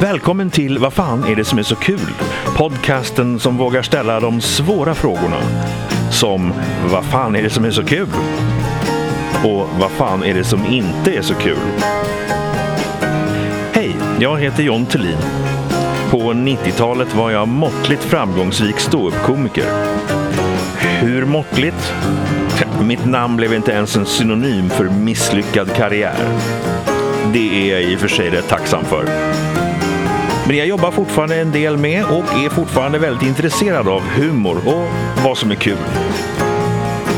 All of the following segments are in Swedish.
Välkommen till Vad fan är det som är så kul? Podcasten som vågar ställa de svåra frågorna. Som Vad fan är det som är så kul? Och Vad fan är det som inte är så kul? Hej, jag heter John Thulin. På 90-talet var jag måttligt framgångsrik ståuppkomiker. Hur måttligt? Mitt namn blev inte ens en synonym för misslyckad karriär. Det är jag i och för sig rätt tacksam för. Men jag jobbar fortfarande en del med och är fortfarande väldigt intresserad av humor och vad som är kul.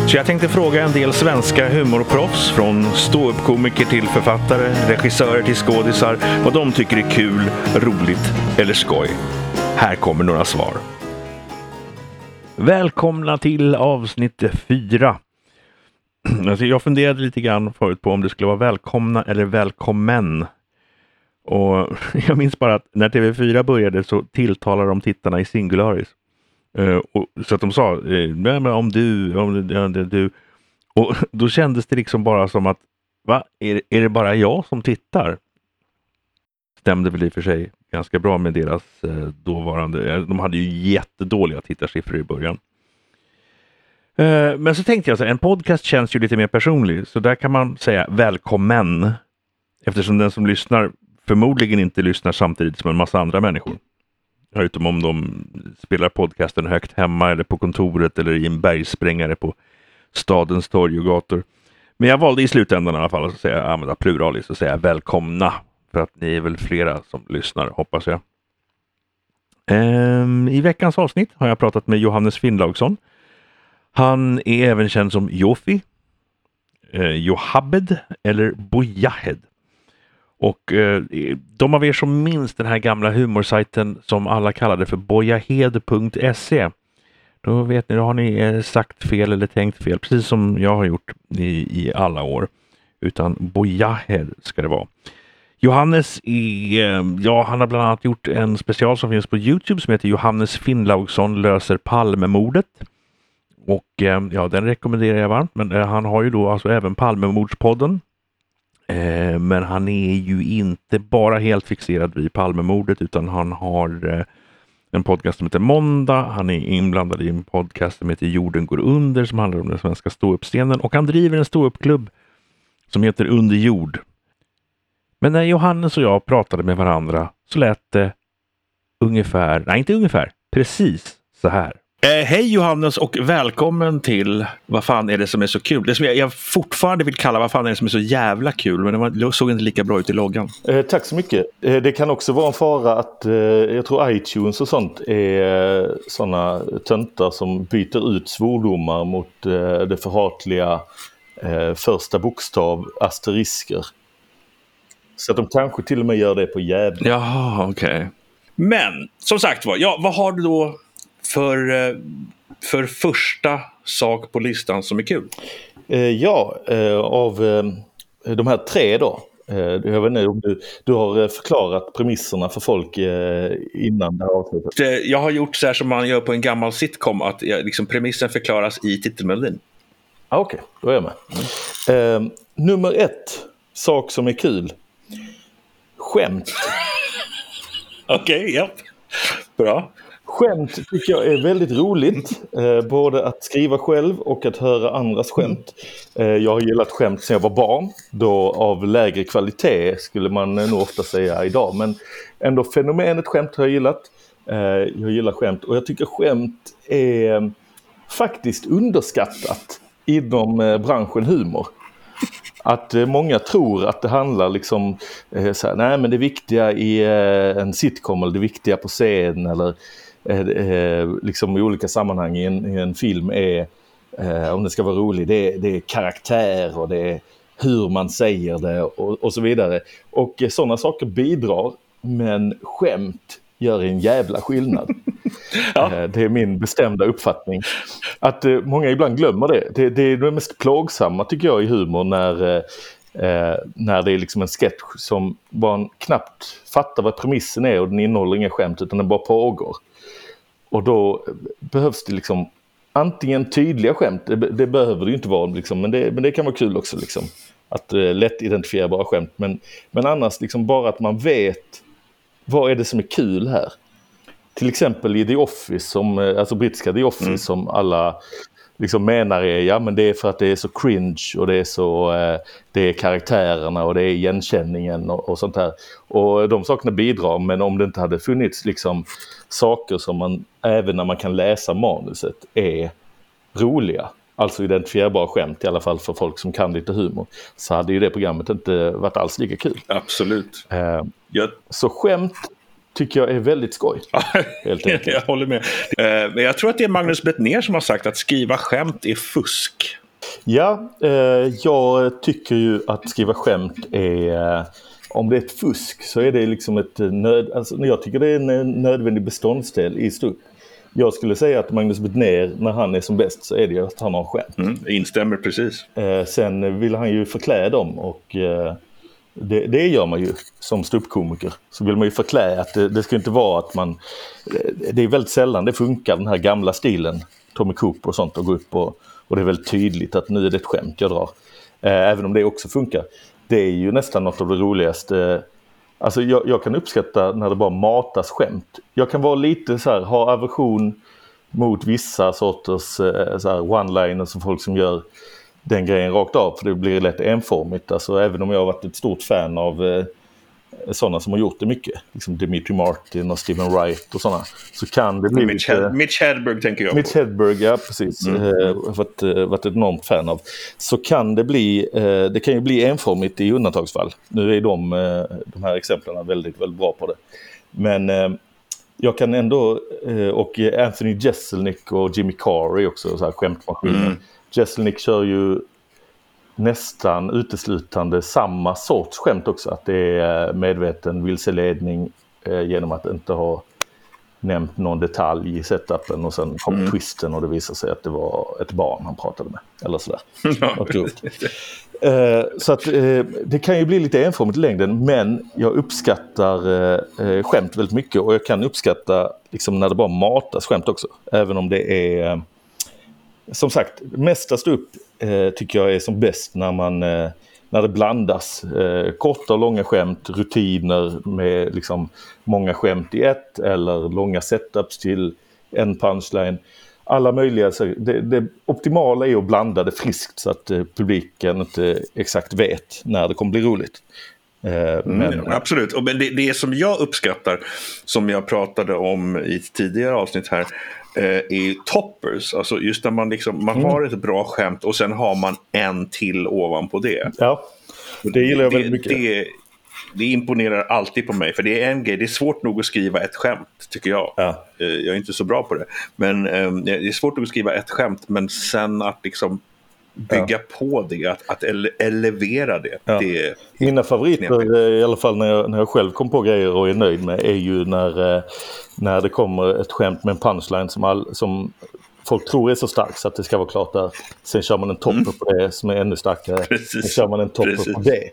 Så jag tänkte fråga en del svenska humorproffs, från ståuppkomiker till författare, regissörer till skådisar, vad de tycker är kul, roligt eller skoj. Här kommer några svar. Välkomna till avsnitt fyra. Alltså jag funderade lite grann förut på om det skulle vara välkomna eller välkommen. Och jag minns bara att när TV4 började så tilltalade de tittarna i singularis. Uh, och, så att de sa, eh, om du, om du, du. Och då kändes det liksom bara som att, va, är, är det bara jag som tittar? Stämde väl i och för sig ganska bra med deras eh, dåvarande, eh, de hade ju jättedåliga tittarsiffror i början. Eh, men så tänkte jag så här, en podcast känns ju lite mer personlig, så där kan man säga välkommen. Eftersom den som lyssnar förmodligen inte lyssnar samtidigt som en massa andra människor. Utom om de spelar podcasten högt hemma eller på kontoret eller i en bergsprängare på stadens torg och gator. Men jag valde i slutändan i alla fall att säga, använda pluralis och säga välkomna. För att ni är väl flera som lyssnar, hoppas jag. Ehm, I veckans avsnitt har jag pratat med Johannes Finnlaugsson. Han är även känd som Jofi, eh, Johabed eller Bojahed. Och eh, de av er som minns den här gamla humorsajten som alla kallade för bojahed.se. Då vet ni, då har ni eh, sagt fel eller tänkt fel, precis som jag har gjort i, i alla år. Utan Bojahed ska det vara. Johannes är, eh, ja, han har bland annat gjort en special som finns på Youtube som heter Johannes Finnlaugsson löser Palmemordet. Och eh, ja, den rekommenderar jag varmt. Men eh, han har ju då alltså även Palmemordspodden Eh, men han är ju inte bara helt fixerad vid Palmemordet utan han har eh, en podcast som heter Måndag. Han är inblandad i en podcast som heter Jorden går under som handlar om den svenska ståuppscenen och han driver en ståuppklubb som heter Under jord. Men när Johannes och jag pratade med varandra så lät det ungefär, nej inte ungefär, precis så här. Eh, hej Johannes och välkommen till Vad fan är det som är så kul? Det som jag, jag fortfarande vill kalla Vad fan är det som är så jävla kul? Men det var, såg inte lika bra ut i loggan. Eh, tack så mycket. Eh, det kan också vara en fara att eh, jag tror iTunes och sånt är eh, sådana töntar som byter ut svordomar mot eh, det förhatliga första bokstav asterisker. Så att de kanske till och med gör det på jävla. Jaha, okej. Okay. Men som sagt var, ja, vad har du då för, eh, för första sak på listan som är kul? Eh, ja, eh, av de här tre då. Jag vet inte om du, du har förklarat premisserna för folk innan det här avsnittet. Jag har gjort så här som man gör på en gammal sitcom, att liksom premissen förklaras i titelmelodin. Ah, Okej, okay, då är jag med. Mm. Eh, nummer ett, sak som är kul. Skämt. Okej, okay, ja. Bra. Skämt tycker jag är väldigt roligt. Eh, både att skriva själv och att höra andras skämt. Eh, jag har gillat skämt sedan jag var barn. Då av lägre kvalitet skulle man nog ofta säga idag. Men ändå fenomenet skämt har jag gillat. Eh, jag gillar skämt och jag tycker skämt är faktiskt underskattat inom eh, branschen humor. Att eh, många tror att det handlar liksom, eh, så här, nej men det viktiga i eh, en sitcom eller det viktiga på scen eller Eh, eh, liksom i olika sammanhang i en, i en film är, eh, om det ska vara rolig, det är, det är karaktär och det är hur man säger det och, och så vidare. Och sådana saker bidrar, men skämt gör en jävla skillnad. ja. Det är min bestämda uppfattning. Att många ibland glömmer det. Det, det är det mest plågsamma tycker jag i humor när, eh, när det är liksom en sketch som man knappt fattar vad premissen är och den innehåller inga skämt utan den bara pågår. Och då behövs det liksom antingen tydliga skämt, det, det behöver det ju inte vara, liksom, men, det, men det kan vara kul också. Liksom, att eh, lätt identifierbara skämt. Men, men annars liksom bara att man vet vad är det som är kul här? Till exempel i The Office, som, eh, alltså brittiska The Office, Mm. som alla liksom menar är, ja men det är för att det är så cringe och det är så, eh, det är karaktärerna och det är igenkänningen och, och sånt där. Och de sakerna bidrar, men om det inte hade funnits liksom saker som man, även när man kan läsa manuset, är roliga. Alltså identifierbara skämt, i alla fall för folk som kan lite humor. Så hade ju det programmet inte varit alls lika kul. Absolut. Eh, Jag, så skämt tycker jag är väldigt skoj. Helt enkelt. jag håller med. Eh, Men jag tror att det är Magnus Bettner som har sagt att skriva skämt är fusk. Ja, eh, jag tycker ju att skriva skämt är... Eh, om det är ett fusk så är det liksom ett nöd... Alltså, jag tycker det är en nödvändig beståndsdel i stort. Jag skulle säga att Magnus Bettner, när han är som bäst, så är det ju att han har skämt. Mm, instämmer precis. Sen vill han ju förklä dem och det, det gör man ju som ståuppkomiker. Så vill man ju förklä att det, det ska inte vara att man... Eh, det är väldigt sällan det funkar, den här gamla stilen, Tommy Cooper och sånt, att gå upp och, och det är väldigt tydligt att nu är det ett skämt jag drar. Eh, även om det också funkar. Det är ju nästan något av det roligaste. Alltså jag, jag kan uppskatta när det bara matas skämt. Jag kan vara lite så här, ha aversion mot vissa sorters eh, one-liners som folk som gör den grejen rakt av för det blir lätt enformigt. Alltså även om jag har varit ett stort fan av eh, sådana som har gjort det mycket, liksom Dimitri Martin och Steven Wright och sådana, så kan det bli Mitch, lite... Mitch Hedberg tänker jag Mitch på. Hedberg, ja precis. Mm. Eh, varit, eh, varit ett enormt fan av. Så kan det bli, eh, det kan ju bli enformigt i undantagsfall. Nu är de, eh, de här exemplen väldigt, väldigt bra på det. Men eh, jag kan ändå, eh, och Anthony Jeselnik och Jimmy Carr är också så här skämtmaskiner. Mm. Jeselnik kör ju nästan uteslutande samma sorts skämt också. Att det är medveten vilseledning eh, genom att inte ha nämnt någon detalj i setupen och sen kom Mm. twisten och det visade sig att det var ett barn han pratade med. Eller sådär. Ja. Eh, så att eh, det kan ju bli lite enformigt i längden men jag uppskattar eh, skämt väldigt mycket och jag kan uppskatta liksom när det bara matas skämt också. Även om det är som sagt, mesta upp eh, tycker jag är som bäst när man eh, när det blandas. Eh, korta och långa skämt, rutiner med liksom många skämt i ett eller långa setups till en punchline. Alla möjliga, det, det optimala är att blanda det friskt så att eh, publiken inte exakt vet när det kommer bli roligt. Eh, men, Mm, absolut. Men det, det som jag uppskattar, som jag pratade om i tidigare avsnitt här, eh, är toppers. Alltså just när man, liksom, man Mm. har ett bra skämt och sen har man en till ovanpå det. ja, det gillar jag det, väldigt mycket. Det, det imponerar alltid på mig. För det är en grej, det är svårt nog att skriva ett skämt, tycker jag. Ja. Eh, Jag är inte så bra på det. Men eh, det är svårt nog att skriva ett skämt, men sen att liksom bygga på det, att, att ele elevera det. Ja. det Mina favoriter, knepigt. eh, i alla fall när jag, när jag själv kom på grejer och är nöjd med, är ju när, eh, när det kommer ett skämt med en punchline som, all, som folk tror är så stark så att det ska vara klart där. Sen kör man en topper på det som är ännu starkare. Mm. Precis. Sen kör man en Precis. på det.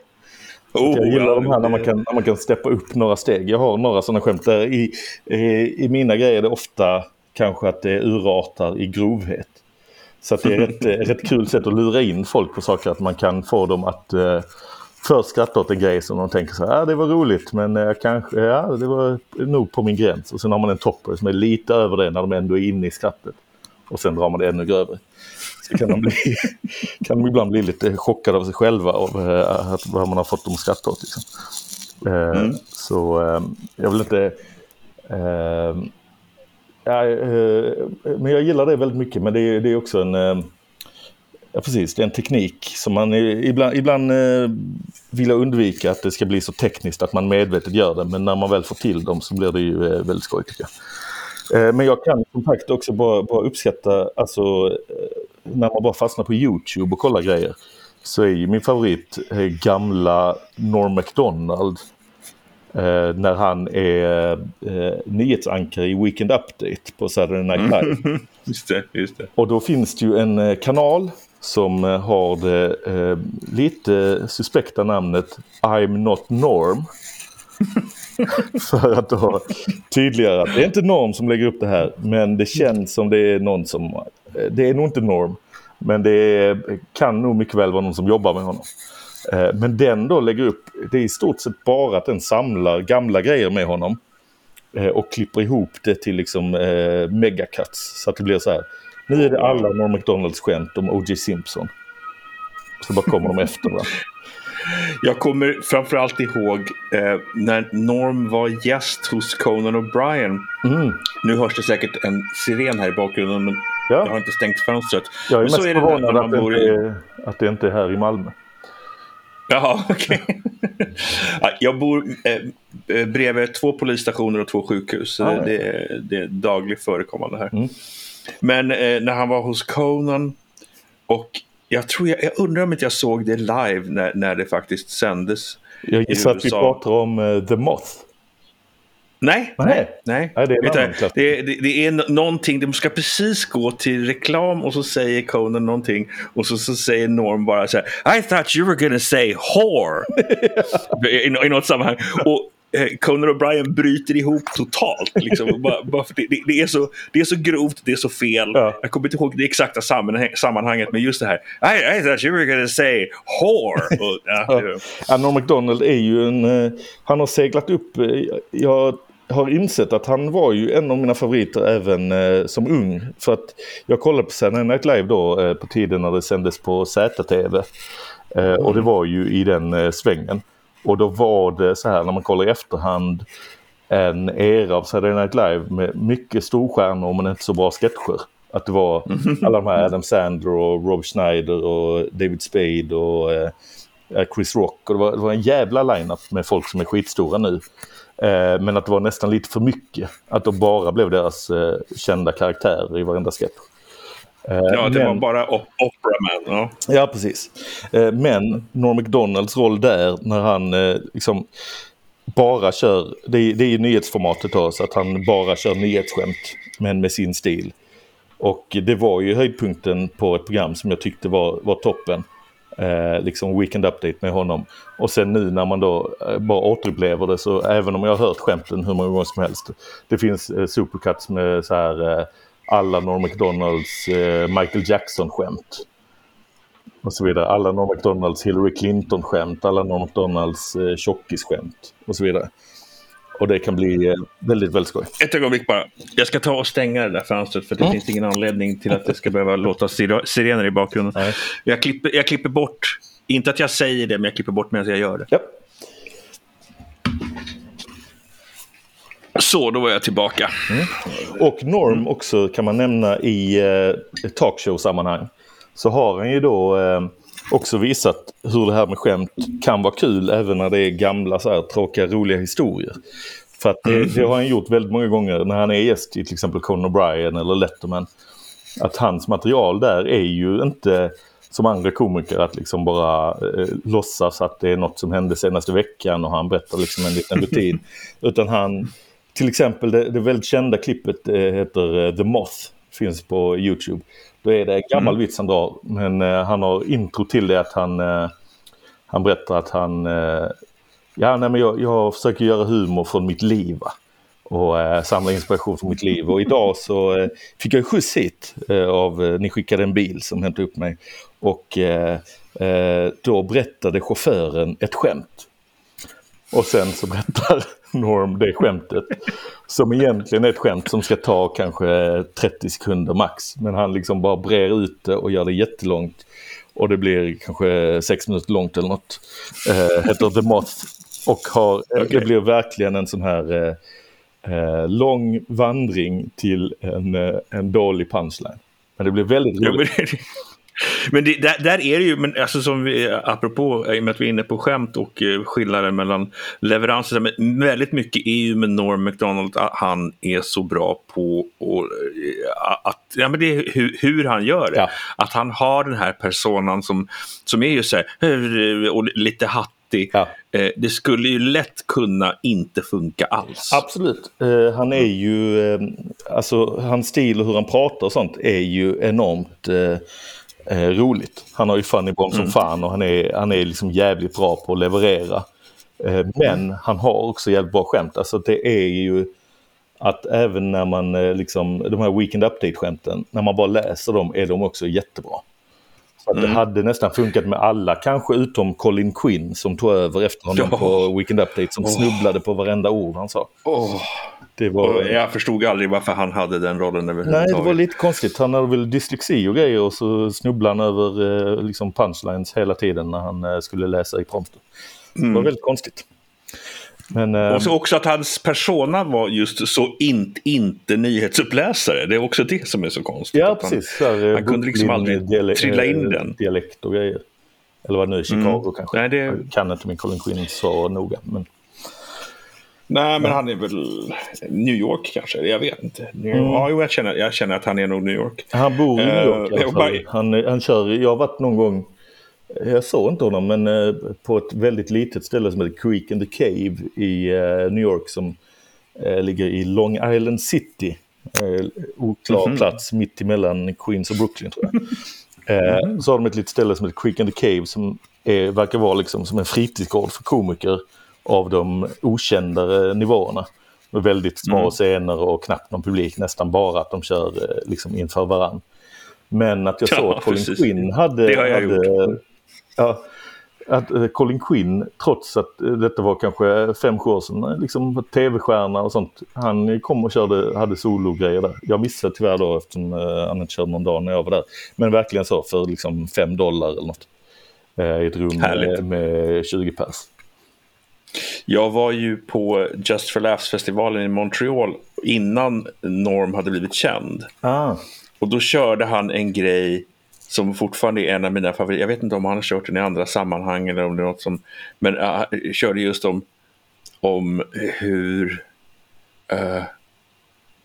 Oh, Jag gillar ja, de här när man, kan, när man kan steppa upp några steg. Jag har några sådana skämt där i, i, i mina grejer är det ofta kanske att det urartar i grovhet. Så det är ett, ett rätt kul sätt att lura in folk på saker, att man kan få dem att eh, först skratta åt en grej som de tänker så här, ah, det var roligt men eh, kanske, ja det var nog på min gräns. Och sen har man en topper som är lite över det när de ändå är inne i skrattet. Och sen drar man det ännu grövre. Så kan de, bli, kan de ibland bli lite chockade av sig själva av eh, att, vad man har fått dem att skratta åt. Liksom. Eh, Mm. Så eh, jag vill inte... Ja, eh, men jag gillar det väldigt mycket men det är, det är också en... Eh, ja precis, det är en teknik som man ibland, ibland eh, vill undvika att det ska bli så tekniskt att man medvetet gör det. Men när man väl får till dem så blir det ju eh, väldigt skoj tycker jag. Eh, Men jag kan som sagt också bara, bara uppskatta, alltså eh, när man bara fastnar på YouTube och kollar grejer. Så är ju min favorit eh, gamla Norm MacDonald. Eh, när han är eh, nyhetsankare i Weekend Update på Saturday Night Live. Just det, just det. Och då finns det ju en eh, kanal som eh, har det eh, lite suspekta namnet I'm not Norm. För att då tydliggöra att det är inte Norm som lägger upp det här. Men det känns som det är någon som... eh, Det är nog inte Norm. Men det är, kan nog mycket väl vara någon som jobbar med honom. Eh, Men den då lägger upp, det är i stort sett bara att den samlar gamla grejer med honom. Eh, och klipper ihop det till liksom eh, megacuts. Så att det blir så här. Nu är det alla Norm McDonalds skämt om O.J. Simpson. Så bara kommer de efter varandra. Jag kommer framförallt ihåg eh, när Norm var gäst hos Conan O'Brien. Mm. Nu hörs det säkert en siren här i bakgrunden, men Ja. jag har inte stängt fönstret. Jag är Men så mest är det när förvånad att, bor att det inte är här i Malmö. Jaha, okej. Ja, jag bor eh, eh, bredvid två polisstationer och två sjukhus. Ah, det, är, det är dagligt förekommande här. Mm. Men eh, när han var hos Conan och jag tror jag, jag undrar om inte jag såg det live när, när det faktiskt sändes. Jag gissar att vi pratar om eh, The Moth. Nej, Nej. nej. Nej, det är Vet det, det, det är någonting, de ska precis gå till reklam och så säger Conan någonting och så, så säger Norm bara så här I thought you were gonna say whore. I, I något sammanhang. Och eh, Conan O'Brien bryter ihop totalt. Liksom, bara, bara det, det, det, är så, det är så grovt, det är så fel. Ja. Jag kommer inte ihåg det exakta sammanhang, sammanhanget, men just det här. I, I thought you were gonna say whore. Och, ja, Ja, Norm MacDonald är ju en... eh, Han har seglat upp. eh, Jag har insett att han var ju en av mina favoriter även eh, som ung. För att jag kollade på Saturday Night Live då eh, på tiden när det sändes på ZTV. Eh, Och det var ju i den eh, svängen. Och då var det så här när man kollar i efterhand en era av Saturday Night Live med mycket storstjärnor men inte så bra sketcher. Att det var alla de här Adam Sandler och Rob Schneider och David Spade och eh, Chris Rock. Och det var, det var en jävla lineup med folk som är skitstora nu. Eh, men att det var nästan lite för mycket. Att de bara blev deras eh, kända karaktärer i varenda sketch. Eh, ja, det men- var bara op- Opera Man. Ja. Ja, precis. Eh, Men Norm MacDonalds roll där när han eh, liksom bara kör, det är, det är nyhetsformatet då, så att han bara kör nyhetsskämt men med sin stil. Och det var ju höjdpunkten på ett program som jag tyckte var, var toppen. Eh, liksom Weekend Update med honom. Och sen nu när man då eh, bara återupplever det så även om jag har hört skämten hur många gånger som helst. Det finns eh, supercuts med så här eh, alla Norm McDonalds eh, Michael Jackson-skämt och så vidare. Alla Norm McDonalds Hillary Clinton-skämt, alla Norm McDonalds eh, tjockis-skämt och så vidare. Och det kan bli eh, väldigt, väldigt skoj. Ett ögonblick bara. Jag ska ta och stänga det där fönstret för det Mm. finns ingen anledning till att det ska behöva låta sir- sirener i bakgrunden. Nej. Jag klipper, jag klipper bort, inte att jag säger det, men jag klipper bort medan jag gör det. Ja. Så, då var jag tillbaka. Och Norm också kan man nämna i eh, talkshow-sammanhang. Så har han ju då eh, också visat hur det här med skämt kan vara kul även när det är gamla så här, tråkiga roliga historier. För att det, det har han gjort väldigt många gånger när han är gäst i till exempel Conan O'Brien eller Letterman. Att hans material där är ju inte som andra komiker att liksom bara eh, låtsas att det är något som hände senaste veckan och han berättar liksom en liten rutin. Utan han, till exempel det, det väldigt kända klippet eh, heter eh, The Moth, finns på YouTube. Då är det en gammal vits han drar, men eh, han har intro till det att han, eh, han berättar att han, eh, ja nej men jag, jag försöker göra humor från mitt liv. Va? och eh, samla inspiration från mitt liv. Och idag så eh, fick jag skjuts hit eh, av, eh, ni skickade en bil som hämtade upp mig. Och eh, då berättade chauffören ett skämt. Och sen så berättar Norm det skämtet. Som egentligen är ett skämt som ska ta kanske 30 sekunder max. Men han liksom bara brer ut det och gör det jättelångt. Och det blir kanske sex minuter långt eller något. Eh, heter The Moth. Och har, eh, det Okej. blir verkligen en sån här eh, eh, lång vandring till en, eh, en dålig punchline. Men det blir väldigt roligt. Men det, där, där är det ju, men alltså som vi, apropå, i och med att vi är inne på skämt och eh, skillnaden mellan leveranser, men väldigt mycket är ju med Norm MacDonald att han är så bra på och, eh, att, ja men det är hur, hur han gör det. Ja. Att han har den här personan som, som är ju så här, eh, och lite hattig. Ja. Eh, Det skulle ju lätt kunna inte funka alls. Absolut. Eh, han är ju, eh, alltså hans stil och hur han pratar och sånt är ju enormt eh, roligt. Han har ju funny bomb som fan och han är, han är liksom jävligt bra på att leverera. Eh, men han har också jävligt bra skämt. Alltså det är ju att även när man eh, liksom, de här Weekend Update-skämten, när man bara läser dem är de också jättebra. För att det hade nästan funkat med alla, kanske utom Colin Quinn som tog över efter honom Ja. på Weekend Update som Åh. snubblade på varenda ord han sa. Åh, Det var, Jag förstod aldrig varför han hade den rollen Nej, överhuvudtaget. det var lite konstigt. Han hade väl dyslexi och grejer och så snubblade han över eh, liksom punchlines hela tiden när han eh, skulle läsa i prompten. Det var väldigt konstigt. Men eh, Mm. Och så också att hans persona var just så in, inte nyhetsuppläsare. Det är också det som är så konstigt. ja, han- precis. Så här, eh, han kunde liksom aldrig diale- trilla in eh, den. Dialekt och grejer. Eller vad det nu är, Chicago kanske. Nej, det- Jag kan inte min Colin Quinn så noga. Men... Nej, men han är väl New York kanske. Jag vet inte. New Mm. Ja, jag, känner, jag känner att han är nog New York. Han bor i New Eh, York i alla fall. bara- Han, han kör, jag har varit någon gång, jag såg inte honom, men eh, på ett väldigt litet ställe som heter Creek in the Cave i eh, New York som eh, ligger i Long Island City. Oklar Mhm. plats mitt emellan Queens och Brooklyn tror jag. Eh, så har de ett litet ställe som heter Creek in the Cave som är, verkar vara liksom som en fritidsgård för komiker av de okändare nivåerna. Med väldigt små Mm. scener och knappt någon publik, nästan bara att de kör liksom inför varann. Men att jag Ja, såg att Colin precis. Quinn hade... Det har hade ja, att eh, Colin Quinn, trots att eh, detta var kanske fem sju år sedan, eh, liksom tv-stjärna och sånt. Han kom och körde, hade sologrejer där. Jag missade tyvärr då eftersom eh, han inte körde någon dag när jag var där. Men verkligen så för liksom fem dollar eller något. Eh, I ett rum Härligt. med, med 20 pers. Jag var ju på Just for Laughs-festivalen i Montreal innan Norm hade blivit känd. Ah, Och då körde han en grej som fortfarande är en av mina favoriter. Jag vet inte om han har kört den i andra sammanhang eller om det är något som... Men uh, han körde just om, om hur... Uh,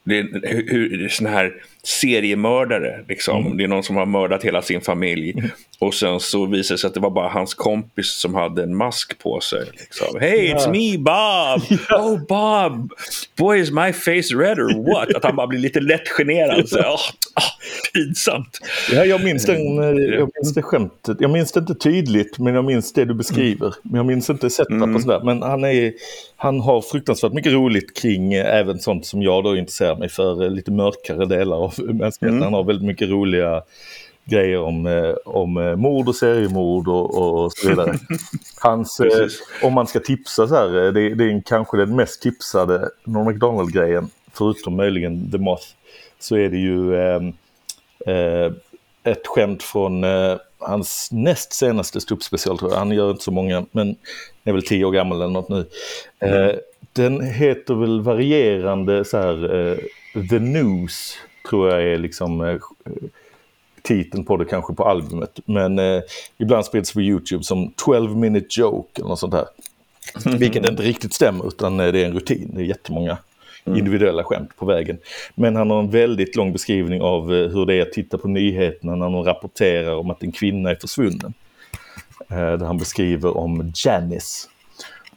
det hur, hur sån här seriemördare, liksom. Det är någon som har mördat hela sin familj. Och sen så visar det sig att det var bara hans kompis som hade en mask på sig. Liksom. Hey, it's Ja. me Bob! Oh Bob! Boy is my face red or what? Att han bara blir lite lätt generad. Så, oh, pinsamt. Ja, jag minns, den, eh, jag minns det skämtet. Jag minns det inte tydligt, men jag minns det du beskriver. Men jag minns inte setup och sådär. Men han, är, han har fruktansvärt mycket roligt kring eh, även sånt som jag då intresserar mig för. eh, Lite mörkare delar av mänskligheten. Han har väldigt mycket roliga grejer om, eh, om eh, mord och seriemord och, och så vidare. Hans, eh, om man ska tipsa så här, det, det är kanske den mest tipsade Norm MacDonald-grejen, förutom möjligen The Moth, så är det ju ehm, eh, ett skämt från eh, hans näst senaste ståuppspecial tror jag. Han gör inte så många, men är väl tio år gammal eller något nu. Eh, den heter väl varierande så här, The News tror jag är liksom eh, titeln på det kanske på albumet. Men eh, ibland sprids på YouTube som 12 minute joke eller något sånt där. Vilket inte riktigt stämmer utan eh, det är en rutin. Det är jättemånga individuella skämt på vägen. Men han har en väldigt lång beskrivning av eh, hur det är att titta på nyheterna när de rapporterar om att en kvinna är försvunnen. Eh, Där han beskriver om Janice.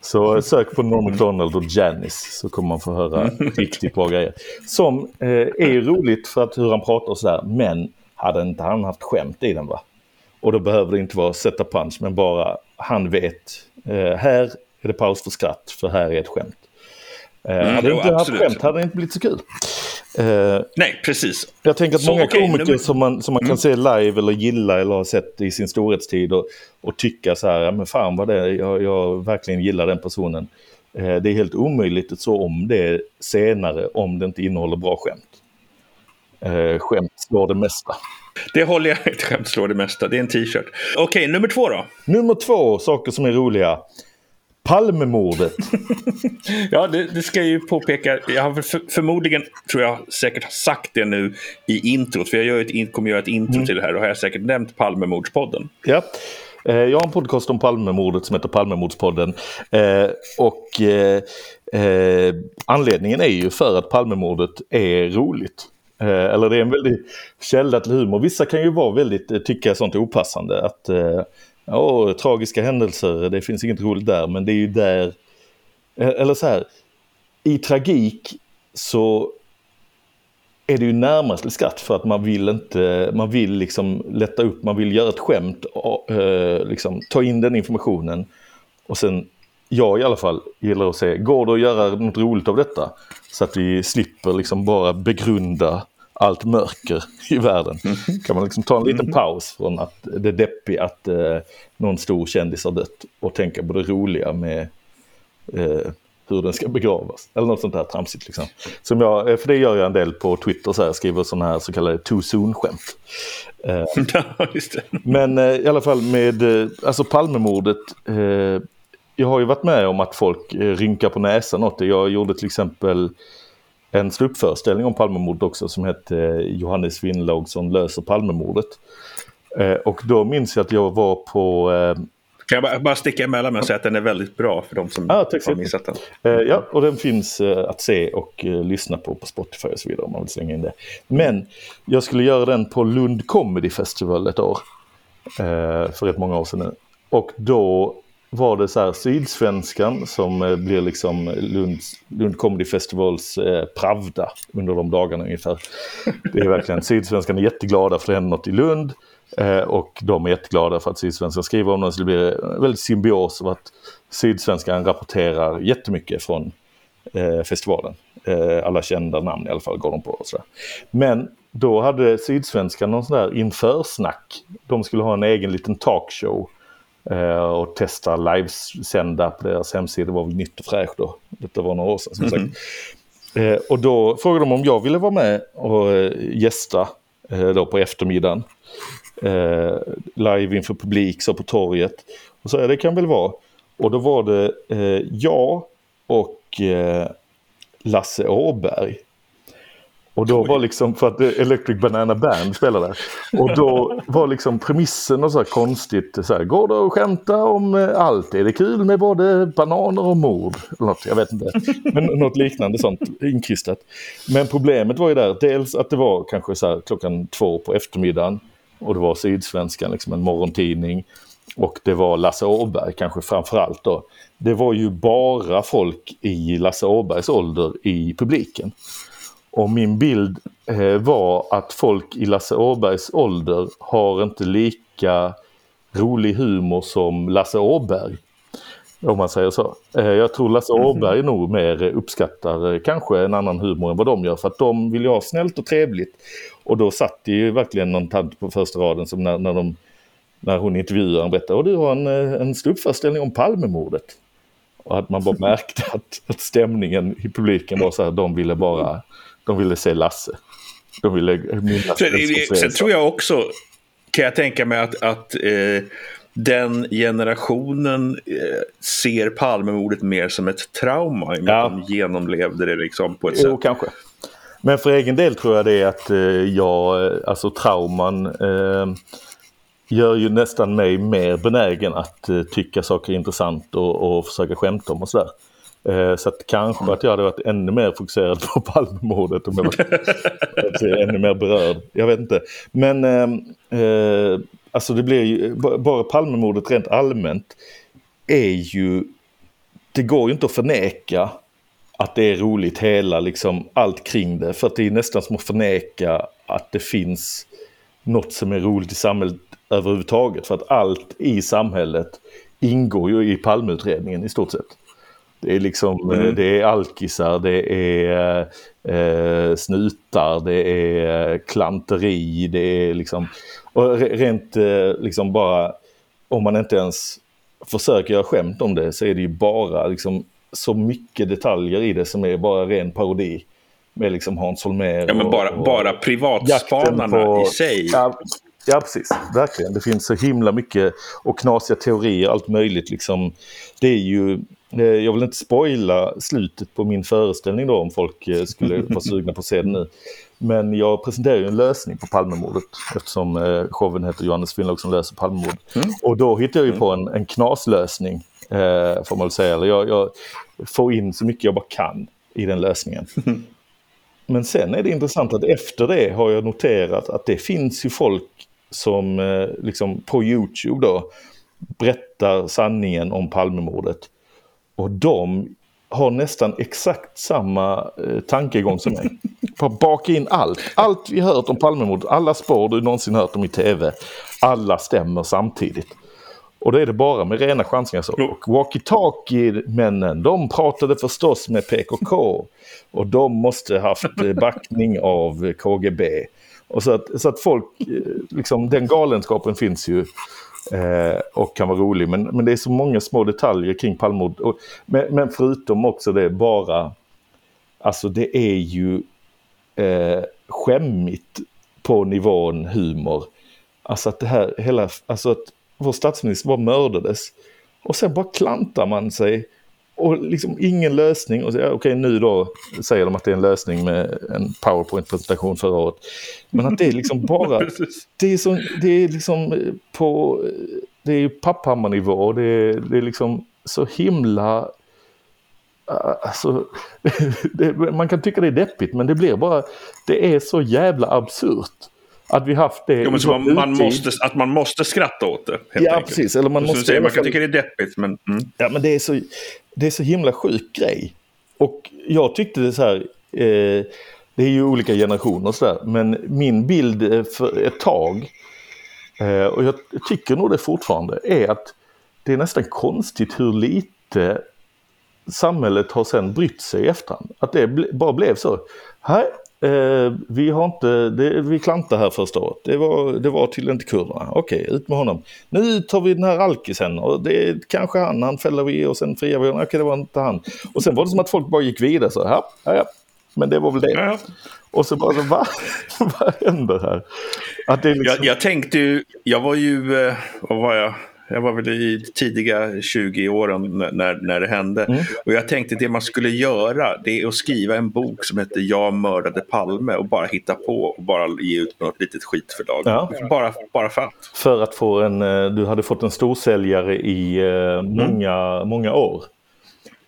Så eh, sök på Norm MacDonald och Janice så kommer man få höra riktigt bra grejer. Som eh, är roligt för att hur han pratar och sådär. Men hade inte han haft skämt i den va? Och då behöver det inte vara sätta punch men bara han vet. Eh, här är det paus för skratt för här är ett skämt. Eh, Mm, hade jo, inte haft skämt hade det inte blivit så kul. Eh, Nej, precis. jag tänker att Så, många okej, komiker nummer- som man, som man kan se live eller gilla eller ha sett i sin storhetstid och, och tycka så här, ja, men fan vad det är, jag, jag verkligen gillar den personen. Eh, det är helt omöjligt att så om det senare om det inte innehåller bra skämt. Eh, skämt slår det mesta. Det håller jag ett skämt slår det mesta. Det är en t-shirt. Okej, nummer två då. Nummer två, saker som är roliga. Palmemordet. Ja, det, det ska jag ju påpeka. Jag har för, förmodligen, tror jag, säkert har sagt det nu i introt. För jag gör ett, kommer göra ett intro till det här. Och har jag säkert nämnt Palmemordspodden. Ja. Eh, Jag har en podcast om Palmemordet som heter Palmemordspodden. Eh, Och eh, eh, anledningen är ju för att Palmemordet är roligt. Eh, Eller det är en väldigt källa till humor. Vissa kan ju vara väldigt, eh, tycka sånt är opassande. Att ja, tragiska händelser, det finns inget roligt där. Men det är ju där, eh, eller så här, i tragik så är det ju närmast till skratt för att man vill inte, man vill liksom lätta upp, man vill göra ett skämt, och, eh, liksom, ta in den informationen och sen, jag i alla fall gillar att se, går det att göra något roligt av detta? Så att vi slipper liksom bara begrunda allt mörker i världen. Mm. Kan man liksom ta en liten paus från att det deppiga att eh, någon stor kändis har dött och tänka på det roliga med eh, hur den ska begravas. Eller något sånt där tramsigt liksom. Som jag, eh, för det gör jag en del på Twitter, så här, skriver sådana här så kallade too soon-skämt. Eh, men eh, i alla fall med eh, alltså Palmemordet. Eh, jag har ju varit med om att folk rynkar på näsan åt det. Jag gjorde till exempel en sluppföreställning om Palmemordet också som hette eh, Johannes Finnlaugsson löser Palmemordet. Eh, och då minns jag att jag var på eh, Kan jag bara, bara sticka emellan med och säga att den är väldigt bra för de som så har missat den. Ja, och den finns att se och lyssna på på Spotify och så vidare om man vill slänga in det. Men jag skulle göra den på Lund Comedy Festival ett år. För rätt många år sedan nu. Och då var det så här Sydsvenskan som eh, blir liksom Lund, Lund Comedy Festivals eh, Pravda under de dagarna ungefär. Det är verkligen, Sydsvenskan är jätteglada för det händer något i Lund. Eh, och de är jätteglada för att Sydsvenskan skriver om det. Så det blir en väldigt symbios av att Sydsvenskan rapporterar jättemycket från eh, festivalen. Eh, alla kända namn i alla fall går de på. Och sådär. Men då hade Sydsvenskan någon sån där införsnack. De skulle ha en egen liten talkshow och testa livesända på deras hemsida. Det var väl nytt och fräscht då. Detta var några år sedan som sagt. Eh, och då frågade de om jag ville vara med och eh, gästa eh, då på eftermiddagen. Eh, live inför publik, så på torget. Och så ja, det kan väl vara. Och då var det eh, jag och eh, Lasse Åberg. Och då var liksom, för att Electric Banana Band spelade. Och då var liksom premissen och så här konstigt. Så här, går det att skämta om eh, allt? Är det kul med både bananer och mord? Något, jag vet inte. Men något liknande sånt inkristat. Men problemet var ju där, dels att det var kanske så här klockan två på eftermiddagen. Och det var Sydsvenskan, liksom en morgontidning. Och det var Lasse Åberg kanske framförallt då. Det var ju bara folk i Lasse Åbergs ålder i publiken. Och min bild eh, var att folk i Lasse Åbergs ålder har inte lika rolig humor som Lasse Åberg. Om man säger så. Eh, jag tror Lasse Åberg nog mer uppskattar eh, kanske en annan humor än vad de gör. För att de vill ju ha snällt och trevligt. Och då satt det ju verkligen någon tant på första raden som när, när, de, när hon intervjuade berättade. Och du har en, en ståuppföreställning om Palmemordet. Och att man bara märkte att, att stämningen i publiken var så här, de ville bara, de ville se Lasse. De ville minnas Sen, sen tror jag också, kan jag tänka mig att, att eh, den generationen eh, ser Palmemordet mer som ett trauma. I Ja. de genomlevde det liksom på ett Jo, sätt. kanske. Men för egen del tror jag det är att eh, jag, eh, alltså trauman eh, gör ju nästan mig mer benägen att eh, tycka saker är intressant och, och försöka skämta om och sådär. Eh, så att kanske att jag hade varit ännu mer fokuserad på Palmemordet om jag var ännu mer berörd. Jag vet inte. Men ehm, eh, alltså det blir ju, bara Palmemordet rent allmänt är ju, det går ju inte att förneka att det är roligt hela, liksom allt kring det. För att det är nästan som att förneka att det finns något som är roligt i samhället överhuvudtaget. För att allt i samhället ingår ju i Palmeutredningen i stort sett. Det är liksom, Mm. eh, det är alkisar, det är eh, snutar, det är eh, klanteri, det är liksom, och re- rent eh, liksom bara, om man inte ens försöker göra skämt om det så är det ju bara liksom så mycket detaljer i det som är bara ren parodi. Med liksom Hans Holmér Ja, men bara, och- bara privatspanarna i sig. Ja, ja, precis. Verkligen. Det finns så himla mycket och knasiga teorier, allt möjligt. Liksom. Det är ju, jag vill inte spoila slutet på min föreställning då om folk eh, skulle vara sugna på att se det nu. Men jag presenterar ju en lösning på Palmemordet eftersom eh, showen heter Johannes Finnlaug som löser Palmemordet. Och då hittar jag ju på en, en knaslösning, eh, får man väl säga. Eller jag, jag får in så mycket jag bara kan i den lösningen. Men sen är det intressant att efter det har jag noterat att det finns ju folk som eh, liksom på YouTube då berättar sanningen om Palmemordet. Och de har nästan exakt samma eh, tankegång som mig. Bara baka in allt. Allt vi hört om Palmemordet, alla spår du någonsin hört om i tv, alla stämmer samtidigt. Och då är det bara med rena chansningar. Så. Och walkie-talkie-männen, de pratade förstås med PKK. Och de måste haft eh, backning av KGB. Och så att, så att folk, eh, liksom den galenskapen finns ju. Eh, och kan vara rolig. Men, men det är så många små detaljer kring Palmemordet. Men, men förutom också det bara, alltså det är ju eh, skämmigt på nivån humor. Alltså att det här hela, alltså att vår statsminister bara mördades. Och sen bara klantar man sig. Och liksom ingen lösning. Och okej okay, nu då säger de att det är en lösning med en powerpoint-presentation förra året. Men att det är liksom bara, det är, så, det är liksom på, det är papphammarnivå. Det är, det är liksom så himla Alltså, det, man kan tycka det är deppigt men det blir bara, det är så jävla absurt. Att vi haft det jo, men så man, man måste, Att man måste skratta åt det. ja, enkelt. precis. Eller man, måste, säger, man kan tycka det är deppigt men... Mm. Ja, men det är, så, det är så himla sjuk grej. Och jag tyckte det så här, eh, det är ju olika generationer och sådär, men min bild eh, för ett tag, eh, och jag tycker nog det fortfarande, är att det är nästan konstigt hur lite samhället har sen brytt sig i efterhand. Att det bara blev så. Här, eh, vi har inte, det, vi klantade här första året. Det var, det var tydligen inte kurderna. Okej, ut med honom. Nu tar vi den här alkisen och det är kanske han, han fäller vi och sen friar vi honom. Okej, det var inte han. Och sen var det som att folk bara gick vidare så här. Ja, ja. Men det var väl det. Ja. Och så bara så, va? vad händer här? Att det liksom... jag, jag tänkte ju, jag var ju, eh, vad var jag? Jag var väl i tidiga 20-åren när, när det hände. Mm. Och jag tänkte det man skulle göra det är att skriva en bok som heter Jag mördade Palme och bara hitta på och bara ge ut på något litet skitförlag. Ja. Bara, bara för att. För att få en, eh, du hade fått en storsäljare i eh, många, mm. många år.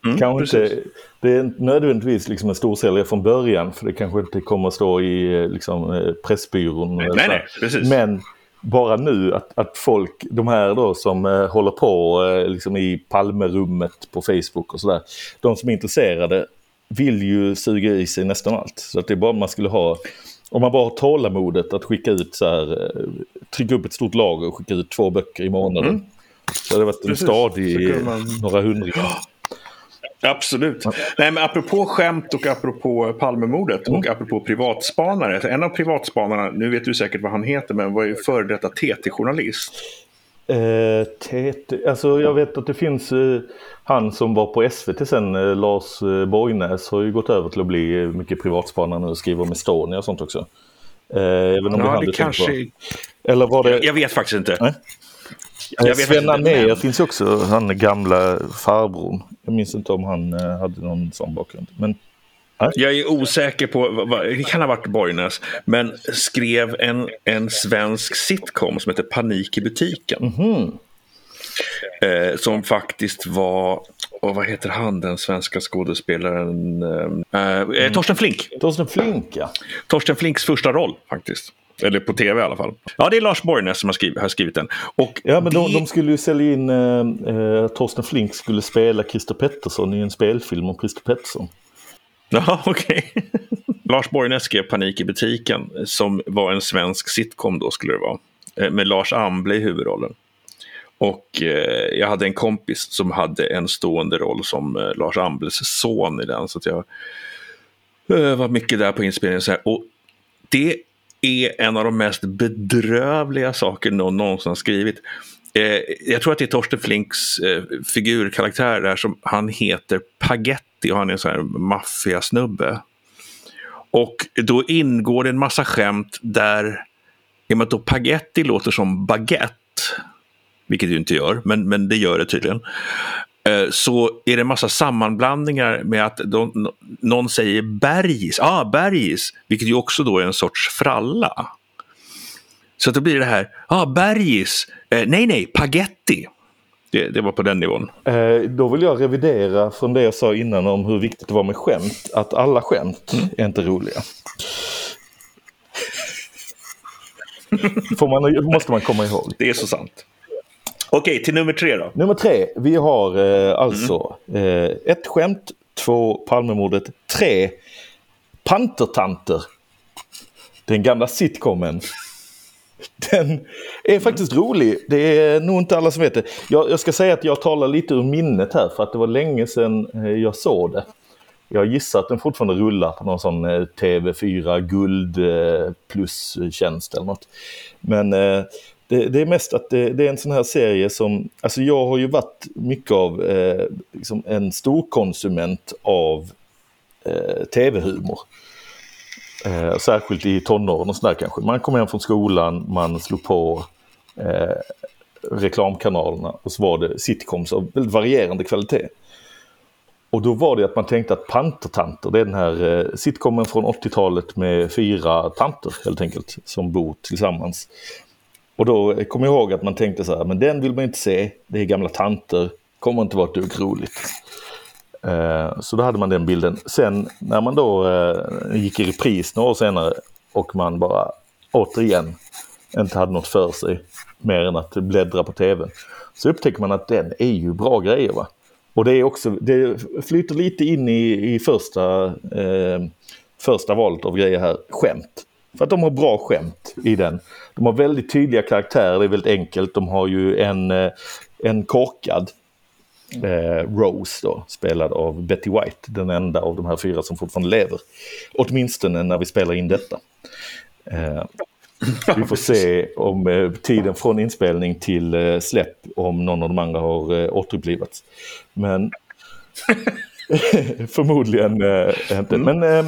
Mm, kanske inte, det är nödvändigtvis liksom en storsäljare från början för det kanske inte kommer att stå i eh, liksom, Pressbyrån. Nej, nej, precis. Men bara nu att, att folk, de här då som eh, håller på eh, liksom i Palmerummet på Facebook och sådär. De som är intresserade vill ju suga i sig nästan allt. Så att det är bara man skulle ha, om man bara har tålamodet att skicka ut så här, eh, trycka upp ett stort lager och skicka ut två böcker i månaden. Mm. Så hade det varit en stadig man... några hundringar. Absolut. Nej, men apropå skämt och apropå Palmemordet mm. och apropå privatspanare. En av privatspanarna, nu vet du säkert vad han heter, men var ju före detta TT-journalist. Eh, TT, alltså jag vet att det finns eh, han som var på SVT sen, eh, Lars eh, Borgnäs, har ju gått över till att bli mycket privatspanare nu och skriver om Estonia och sånt också. Eh, även om ja, det kanske... Eller var det... Jag vet faktiskt inte. Nej? Jag Sven Anér finns också, han gamla farbrorn. Jag minns inte om han eh, hade någon sån bakgrund. Men, nej. Jag är osäker på, det kan ha varit Borgnäs, men skrev en, en svensk sitcom som heter Panik i butiken. Mm -hmm. eh, som faktiskt var, och vad heter han den svenska skådespelaren? Eh, eh, mm. Torsten Flink. Torsten Flink ja. Torsten Flinks första roll faktiskt. Eller på tv i alla fall. Ja, det är Lars Borgnäs som har skrivit, har skrivit den. Och ja, men de, de skulle ju sälja in, eh, eh, Torsten Flink skulle spela Christer Pettersson i en spelfilm om Christer Pettersson. Ja, okej. Okay. Lars Borgnäs skrev Panik i butiken som var en svensk sitcom då skulle det vara. Eh, med Lars Amble i huvudrollen. Och eh, jag hade en kompis som hade en stående roll som eh, Lars Ambles son i den. Så att jag eh, var mycket där på inspelningen. Här. Och det är en av de mest bedrövliga saker någon någonsin har skrivit. Eh, jag tror att det är Torsten Flinks eh, figurkaraktär där som han heter Pagetti och han är en sån här maffiasnubbe. Och då ingår det en massa skämt där, i och med att då Pagetti låter som baguette, vilket det ju inte gör, men, men det gör det tydligen. Eh, så är det en massa sammanblandningar med att de, någon säger bergis, ah, bergis, vilket ju också då är en sorts fralla. Så då blir det här, ah, bergis, eh, nej nej, pagetti. Det, det, var på den nivån. Eh, då vill jag revidera från det jag sa innan om hur viktigt det var med skämt. Att alla skämt mm. är inte roliga. Får man, måste man komma ihåg. Det är så sant. Okej, till nummer tre då. Nummer tre. Vi har eh, alltså mm. eh, ett skämt, två Palmemordet, tre Pantertanter. Den gamla sitcomen. Den är faktiskt rolig. Det är nog inte alla som vet det. Jag, jag ska säga att jag talar lite ur minnet här för att det var länge sedan eh, jag såg det. Jag gissar att den fortfarande rullar på någon sån eh, TV4 Guld eh, plus-tjänst eller något. Men det, det, är mest att det, det, är en sån här serie som, alltså jag har ju varit mycket av eh, liksom en stor konsument av eh, tv-humor. Eh, särskilt i tonåren och sådär kanske. Man kom hem från skolan, man slog på eh, reklamkanalerna och så var det sitcoms av väldigt varierande kvalitet. Och då var det att man tänkte att Pantertanter, det är den här eh, sitcomen från 80-talet med fyra tanter helt enkelt som bor tillsammans. Och då kommer jag ihåg att man tänkte så här, men den vill man inte se, det är gamla tanter, kommer inte vara ett dugg roligt. Eh, så då hade man den bilden. Sen när man då eh, gick i repris några år senare och man bara återigen inte hade något för sig mer än att bläddra på tv. Så upptäcker man att den är ju bra grejer. Va? Och det är också, det flyter lite in i, i första, eh, första valet av grejer här, skämt. För att de har bra skämt i den. De har väldigt tydliga karaktärer, det är väldigt enkelt. De har ju en, eh, en korkad eh, Rose då, spelad av Betty White, den enda av de här fyra som fortfarande lever. Åtminstone när vi spelar in detta. Eh, vi får se om eh, tiden från inspelning till eh, släpp om någon av de andra har eh, återupplivats. Men förmodligen eh, inte. Men eh,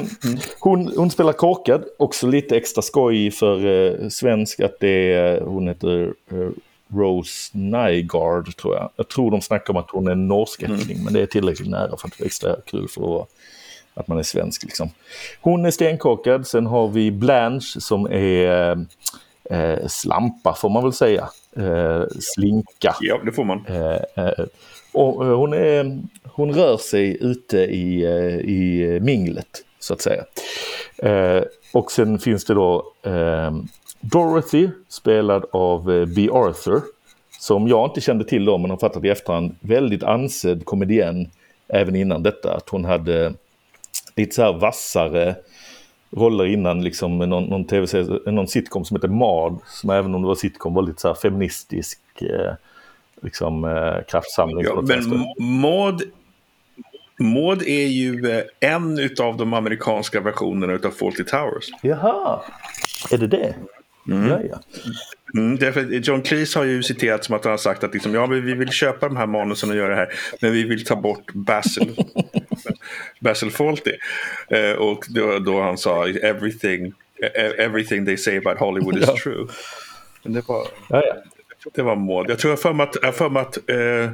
hon, hon spelar korkad, också lite extra skoj för eh, svensk att det är, hon heter Rose Nygaard tror jag. Jag tror de snackar om att hon är norskättling mm. men det är tillräckligt nära för att det är extra kul för att, att man är svensk. Liksom. Hon är stenkorkad, sen har vi Blanche som är eh, slampa får man väl säga. Eh, slinka. Ja, det får man. Eh, eh och eh, hon, är, hon rör sig ute i, eh, i minglet så att säga. Eh, och sen finns det då Dorothy, spelad av B. Arthur, som jag inte kände till då, men har fattat i efterhand, väldigt ansedd komedienn även innan detta. Att hon hade lite så här vassare roller innan, liksom någon, någon tv-serie, någon sitcom som heter Mad, som även om det var sitcom var lite så här feministisk eh, liksom, eh, kraftsamling. Ja, men Maud Maud är ju eh, en av de amerikanska versionerna av Fawlty Towers. Jaha, är det det? Mm. Ja, ja. Mm, därför John Cleese har ju citerat som att han har sagt att liksom, ja, vi vill köpa de här manusen och göra det här, men vi vill ta bort Basil, Basil Fawlty. Eh, och då, då han sa everything, e, everything they say about Hollywood is ja. true. Men det var, ja, ja. Det var Maud. Jag tror jag för mig att, jag för mig att eh,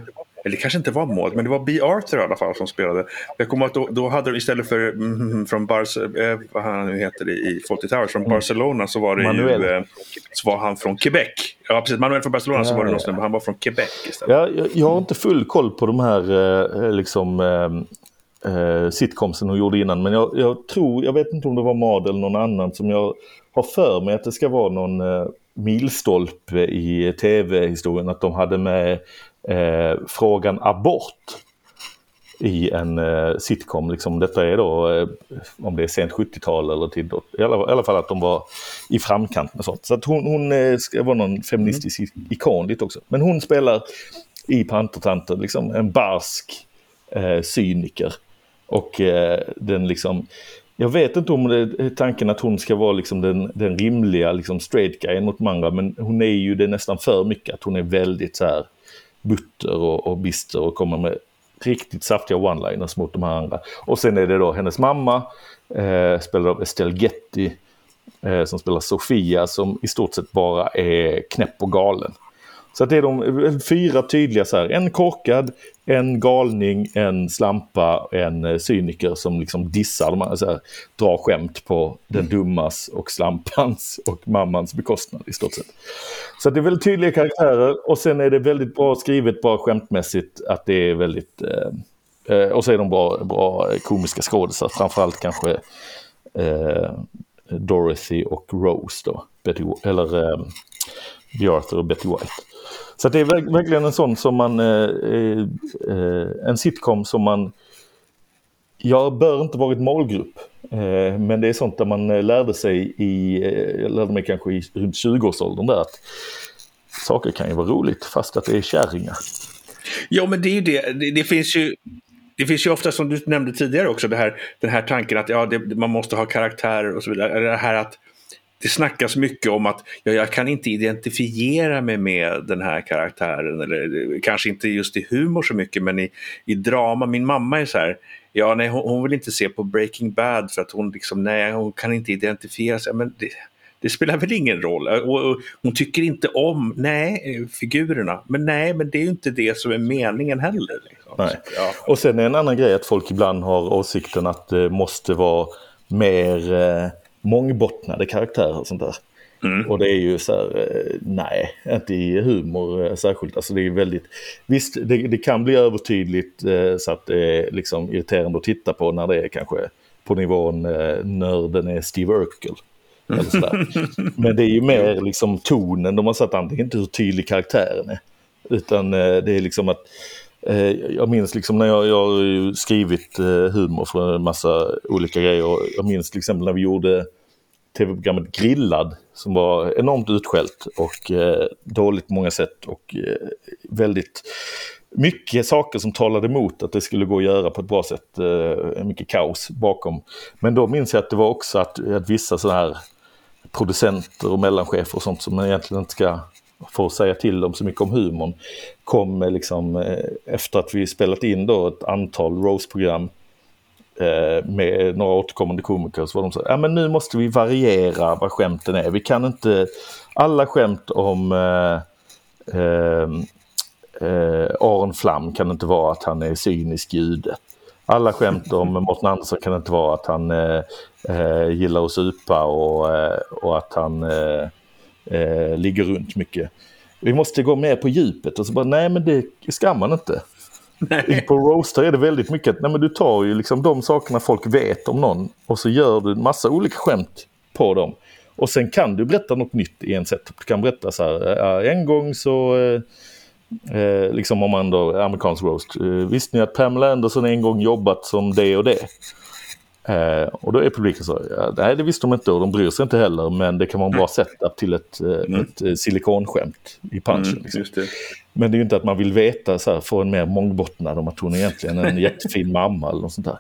eller det kanske inte var Maud, men det var B. Arthur i alla fall som spelade. Jag kommer att då, då hade de istället för mm, från Bar eh, vad han nu heter i Fawlty Towers, från mm. Barcelona så var det Manuel. ju eh, så var han från Quebec. Ja, precis. Manuel från Barcelona ja, så var det någon han var från Quebec istället. Ja, jag, jag, har inte full koll på de här eh, liksom eh, eh, sitcomsen hon gjorde innan, men jag, jag, tror, jag vet inte om det var Mad eller någon annan som jag har för mig att det ska vara någon eh, milstolpe i tv-historien, att de hade med eh, frågan abort i en eh, sitcom. Liksom, detta är då, eh, om det är sent 70-tal eller tidigt, i alla, i alla fall att de var i framkant med sånt. Så att hon, hon eh, vara någon feministisk mm. ikon dit också. Men hon spelar i Pantertanter liksom en barsk eh, cyniker. Och eh, den liksom, jag vet inte om det är tanken att hon ska vara liksom den, den rimliga liksom straight guyen mot Manga, men hon är ju det nästan för mycket. Att hon är väldigt så här butter och, och bister och kommer med riktigt saftiga one-liners mot de här andra. Och sen är det då hennes mamma, eh, spelad av Estelle Getty, eh, som spelar Sofia, som i stort sett bara är knäpp och galen. Så det är de fyra tydliga så här, en korkad, en galning, en slampa, en eh, cyniker som liksom dissar, de här, så här, drar skämt på den mm. dummas och slampans och mammans bekostnad i stort sett. Så det är väldigt tydliga karaktärer och sen är det väldigt bra skrivet, bra skämtmässigt, att det är väldigt... Eh, eh och så är de bra, bra komiska skådisar, framförallt kanske eh, Dorothy och Rose då, Betty, eller eh. Arthur och Betty White. Så det är verkligen en sån som man, eh, eh, eh, en sitcom som man, jag bör inte varit målgrupp Eh, men det är sånt där man eh, lärde sig i, eh, jag lärde mig kanske i runt 20-årsåldern där att saker kan ju vara roligt fast att det är kärringar. Ja, men det är ju det. Det, det finns ju det finns ju ofta, som du nämnde tidigare också, det här, den här tanken att ja, det, man måste ha karaktärer och så vidare. Det här att det snackas mycket om att ja, jag kan inte identifiera mig med den här karaktären. Eller kanske inte just i humor så mycket, men i, i drama. Min mamma är så här, ja, nej, hon, hon vill inte se på Breaking Bad för att hon, liksom, nej, hon kan inte identifiera sig. Men det, det spelar väl ingen roll. Och, och, hon tycker inte om, nej, figurerna. Men nej, men det är ju inte det som är meningen heller. Liksom. Nej. Ja. Och sen är en annan grej att folk ibland har åsikten att det måste vara mer eh, mångbottnade karaktärer och sånt där. Mm. Och det är ju så här, eh, nej, inte i humor eh, särskilt. Alltså det är väldigt, visst det, det kan bli övertydligt eh, så att det är liksom irriterande att titta på när det är kanske på nivån nörden är Steve Urkel. Men det är ju mer liksom tonen de har satt an, det är inte hur tydlig karaktären är. Utan det är liksom att jag minns liksom när jag, jag har skrivit humor för en massa olika grejer. Jag minns till exempel när vi gjorde tv-programmet Grillad som var enormt utskällt och eh, dåligt på många sätt och eh, väldigt mycket saker som talade emot att det skulle gå att göra på ett bra sätt. Eh, mycket kaos bakom. Men då minns jag att det var också att, att vissa sådana här producenter och mellanchefer och sånt som man egentligen inte ska få säga till dem så mycket om humorn kom liksom eh, efter att vi spelat in då ett antal Rose-program med några återkommande komiker så var de så ja men nu måste vi variera vad skämten är. Vi kan inte, alla skämt om eh, eh, eh, Aron Flam kan inte vara att han är cynisk jude. Alla skämt om Mårten Andersson kan inte vara att han eh, eh, gillar att supa och, och att han ligger runt mycket. Vi måste gå mer på djupet och så bara nej men det ska man inte. Nej. På roaster är det väldigt mycket att nej, men du tar ju liksom de sakerna folk vet om någon och så gör du en massa olika skämt på dem. Och sen kan du berätta något nytt i en sätt. Du kan berätta så här, en gång så, eh, eh, liksom om man då, amerikansk roast, eh, visste ni att Pamela Anderson en gång jobbat som det och det? Eh, och då är publiken så, ja, nej det visste de inte och de bryr sig inte heller men det kan vara en bra setup till ett, eh, mm. ett eh, silikonskämt i punchen. Mm, liksom. Men det är ju inte att man vill veta så här, få en mer mångbottnad om att hon egentligen är en jättefin mamma eller något sånt där.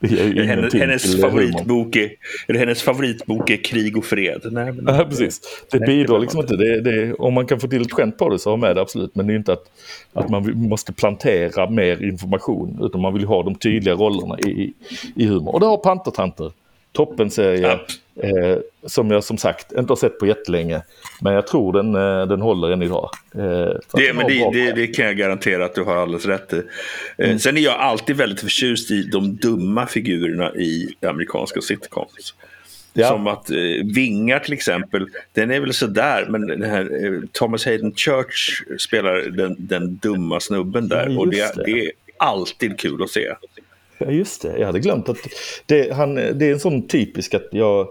Hennes, hennes favoritbok är, eller hennes favoritbok är Krig och fred. Nej, men, ja, precis. Det nej, bidrar liksom inte. Det, det, om man kan få till ett skämt på det så ha med det absolut. Men det är inte att, att man måste plantera mer information. Utan man vill ha de tydliga rollerna i, i humor. Och det har Pantertanter. Toppenserie. Eh, som jag som sagt inte har sett på jättelänge. Men jag tror den, eh, den håller än idag. Eh, det, men det, det, det, kan jag garantera att du har alldeles rätt i. Eh, mm. Sen är jag alltid väldigt förtjust i de dumma figurerna i amerikanska sitcoms. Ja. Som att eh, Vingar till exempel, den är väl sådär, men den här eh, Thomas Hayden Church spelar den, den dumma snubben där. Ja, och det, det. det är alltid kul att se. Ja, just det. Jag hade glömt att det, han, det är en sån typisk att jag...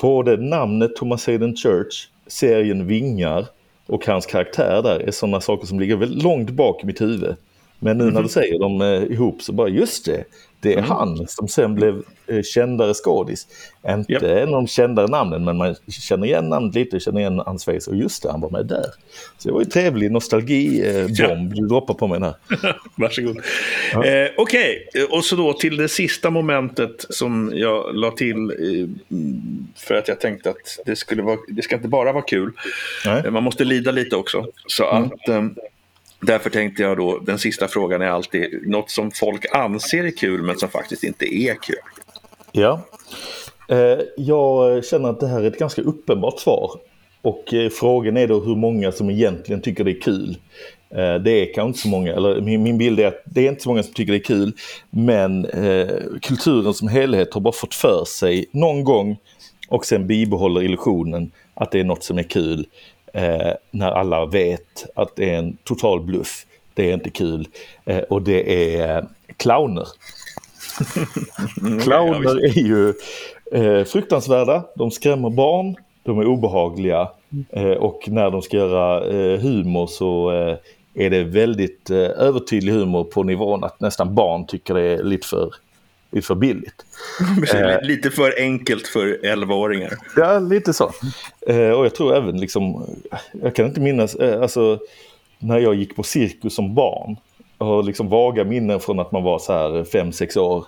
Både namnet Thomas Hayden Church, serien Vingar och hans karaktär där är sådana saker som ligger väldigt långt bak i mitt huvud. Men nu när du mhm. säger dem eh, ihop så bara just det, det är mm. han som sen blev eh, kändare skådis. Inte yep. en av de kändare namnen men man känner igen namnet lite, känner igen hans face och just det, han var med där. Så det var ju trevlig nostalgibomb eh, ja. du droppar på mig här. Varsågod. Ja. Eh, Okej, okay. och så då till det sista momentet som jag la till för att jag tänkte att det, skulle vara, det ska inte bara vara kul. Nej. Man måste lida lite också. Så mm. att eh, Därför tänkte jag då, den sista frågan är alltid något som folk anser är kul men som faktiskt inte är kul. Ja, eh, jag känner att det här är ett ganska uppenbart svar. Och eh, frågan är då hur många som egentligen tycker det är kul. Eh, det är kanske inte så många, eller min, bild är att det är inte så många som tycker det är kul. Men kulturen som helhet har bara fått för sig någon gång och sen bibehåller illusionen att det är något som är kul eh, när alla vet att det är en total bluff. Det är inte kul. Eh, och det är eh, clowner. clowner är ju eh, fruktansvärda, de skrämmer barn, de är obehagliga eh, och när de ska göra eh, humor så är det väldigt övertydlig humor på nivån att nästan barn tycker det är lite för lite för billigt. Eh. Lite för enkelt för 11-åringar. Ja, lite så. Eh, och jag tror även liksom, jag kan inte minnas, eh, alltså när jag gick på cirkus som barn. Jag har liksom vaga minnen från att man var så här 5-6 år.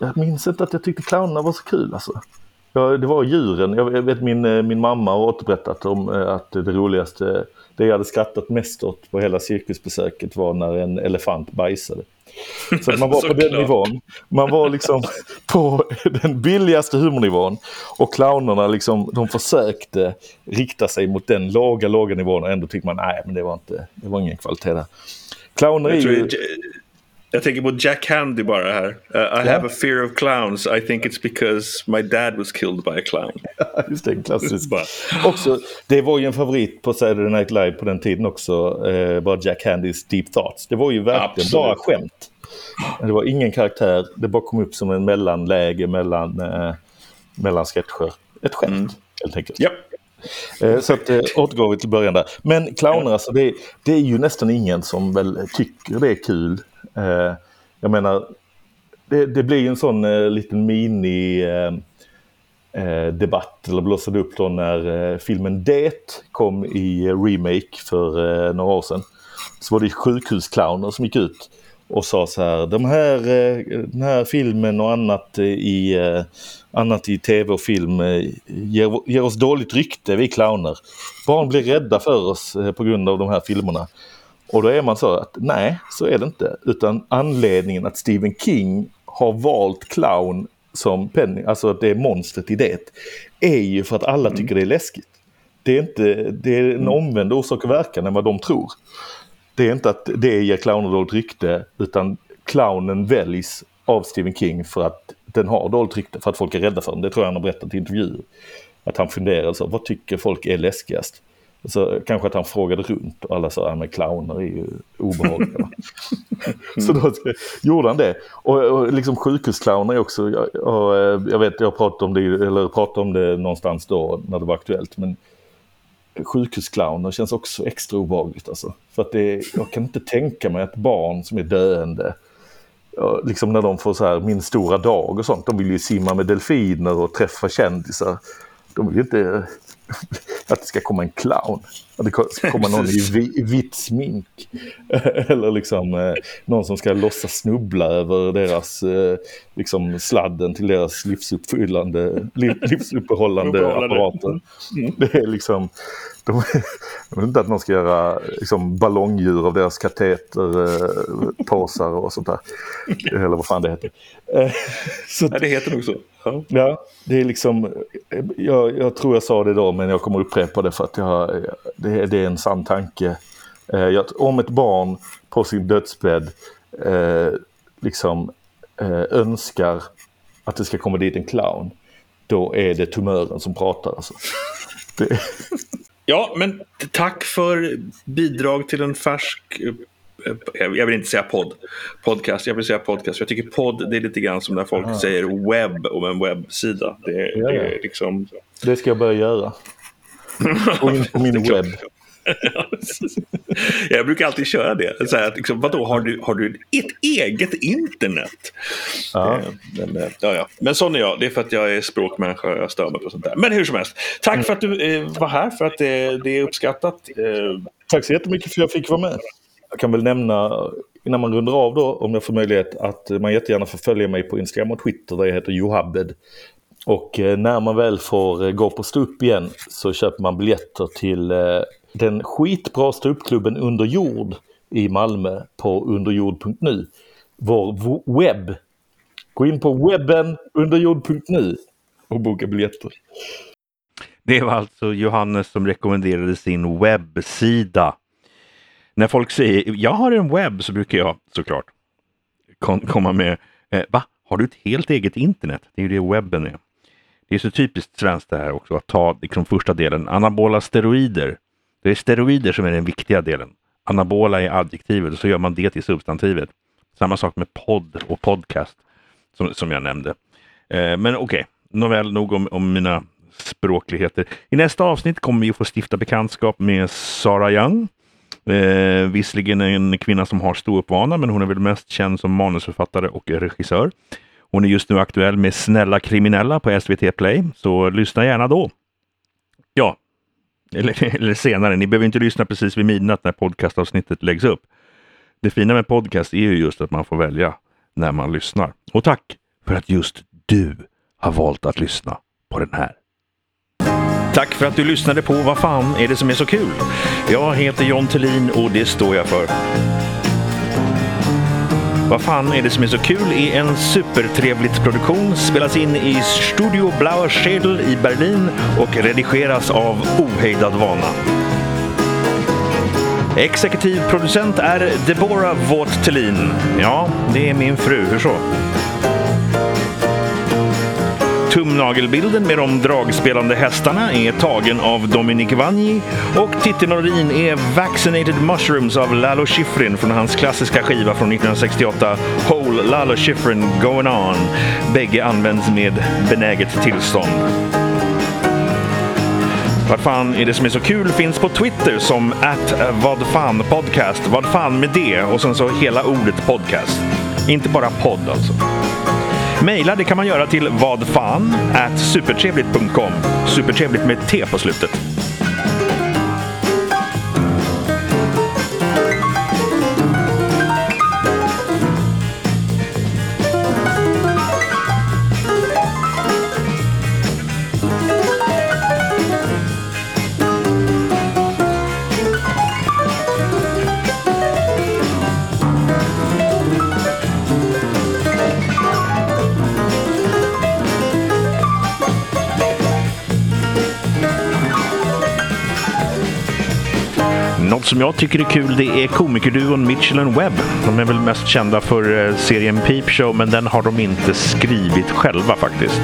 Jag, minns inte att jag tyckte clownerna var så kul alltså. Ja, det var djuren. Jag vet min, min mamma har återberättat om att det roligaste, det jag hade skrattat mest åt på hela cirkusbesöket var när en elefant bajsade. Så man var på den nivån. Man var liksom på den billigaste humornivån. Och clownerna liksom, de försökte rikta sig mot den låga, låga nivån och ändå tyckte man nej, men det var, inte, det var ingen kvalitet där. Clowner är ju... Jag tänker på Jack Handy bara här. Uh, I have a fear of clowns. I think it's because my dad was killed by a clown. Just det, klassiskt. också, det var ju en favorit på Saturday Night Live på den tiden också. Uh, bara Jack Handys Deep Thoughts. Det var ju verkligen Absolut. bara skämt. Det var ingen karaktär. Det bara kom upp som en mellanläge mellan, uh, mellan sketcher. Ett skämt, mm. helt enkelt. Yep. Eh, så att, eh, återgår vi till början där. Men clowner, alltså det, det, är ju nästan ingen som väl tycker det är kul. Eh, jag menar, det, det blir en sån eh, liten mini eh, eh, debatt eller blossade upp då när eh, filmen Det kom i remake för eh, några år sedan. Så var det sjukhusclowner som gick ut och sa så här, de här, eh, den här filmen och annat eh, i, annat i tv och film ger, ger oss dåligt rykte, vi clowner. Barn blir rädda för oss på grund av de här filmerna. Och då är man så att nej, så är det inte. Utan anledningen att Stephen King har valt clown som Penny, alltså att det är monstret i det, är ju för att alla mm. tycker det är läskigt. Det är, inte, det är en mm. omvänd orsak och verkan än vad de tror. Det är inte att det ger clowner dåligt rykte, utan clownen väljs av Stephen King för att den har dåligt rykte, för att folk är rädda för den. Det tror jag han har berättat i intervjuer. Att han funderar så, vad tycker folk är läskigast? Så kanske att han frågade runt och alla sa att clowner är ju obehagliga. så då gjorde han det. Och, och liksom sjukhusclowner också. Och, eh, jag vet, jag pratade om det, eller pratade om det någonstans då när det var aktuellt. Men sjukhusclowner känns också extra obehagligt alltså. För att det, jag kan inte tänka mig att barn som är döende liksom när de får så här min stora dag och sånt. De vill ju simma med delfiner och träffa kändisar. De vill ju inte att det ska komma en clown. Att det ska komma någon i vitt smink. Eller liksom eh, någon som ska låtsas snubbla över deras, eh, liksom sladden till deras livsuppfyllande, liv, livsuppehållande apparater. Mm. Det är liksom, de, jag vet inte att någon ska göra liksom, ballongdjur av deras kateterpåsar eh, och sånt där. Eller vad fan det heter. Eh, så, ja, det heter nog så. Ja. ja, det är liksom, jag, jag, tror jag sa det då men jag kommer upprepa det för att jag, det, det är en sann tanke. Eh, jag, om ett barn på sin dödsbädd eh, liksom eh, önskar att det ska komma dit en clown, då är det tumören som pratar. Alltså. Det... Ja, men tack för bidrag till en färsk jag vill inte säga podd, podcast, jag vill säga podcast. Jag tycker podd, det är lite grann som när folk Aha. säger webb om en webbsida. Det, ja, det, är liksom... det ska jag börja göra. På min, på min webb. jag brukar alltid köra det. Så här, liksom, vadå, har du, har du ett eget internet? Ja. Eh, men, eh, ja, ja. men sån är jag. Det är för att jag är språkmänniska och jag stör mig på sånt där. Men hur som helst. Tack för att du eh, var här, för att det, det är uppskattat. Eh, Tack så jättemycket för att jag fick vara med. Jag kan väl nämna innan man rundar av då, om jag får möjlighet, att man jättegärna får följa mig på Instagram och Twitter där jag heter Johabed. Och eh, när man väl får eh, gå på ståupp igen så köper man biljetter till eh, den skitbra ståuppklubben Under jord i Malmö på underjord.nu. Vår webb. Gå in på webben underjord.nu och boka biljetter. Det var alltså Johannes som rekommenderade sin webbsida när folk säger jag har en webb så brukar jag såklart komma med eh, va? Har du ett helt eget internet? Det är ju det webben är. Det är så typiskt svenskt det här också att ta liksom, första delen, anabola steroider. Det är steroider som är den viktiga delen. Anabola är adjektivet och så gör man det till substantivet. Samma sak med podd och podcast som, som jag nämnde. Eh, men okej, okay. nåväl nog om, om mina språkligheter. I nästa avsnitt kommer vi att få stifta bekantskap med Sara Young Eh, visserligen en kvinna som har ståuppvana, men hon är väl mest känd som manusförfattare och regissör. Hon är just nu aktuell med Snälla kriminella på SVT Play, så lyssna gärna då. Ja, eller, eller senare. Ni behöver inte lyssna precis vid midnatt när podcastavsnittet läggs upp. Det fina med podcast är ju just att man får välja när man lyssnar. Och tack för att just du har valt att lyssna på den här. Tack för att du lyssnade på Vad fan är det som är så kul? Jag heter John Thelin och det står jag för. Vad fan är det som är så kul är en supertrevligt produktion, spelas in i Studio Blauer Schädel i Berlin och redigeras av Ohejdad Vana. Exekutiv producent är Deborah Vought Thelin. Ja, det är min fru. Hur så? Tumnagelbilden med de dragspelande hästarna är tagen av Dominic Vanji och titelmelodin är Vaccinated Mushrooms av Lalo Schifrin från hans klassiska skiva från 1968 Whole Lalo Schifrin Going On. Bägge används med benäget tillstånd. Vad fan är det som är så kul finns på Twitter som att vad fan podcast. Vad fan med det och sen så hela ordet podcast. Inte bara podd alltså. Mejla, det kan man göra till vadfan supertrevligt.com. Supertrevligt med T på slutet. Som jag tycker är kul det är komikerduon Mitchell and Webb. De är väl mest kända för eh, serien Peep Show men den har de inte skrivit själva faktiskt.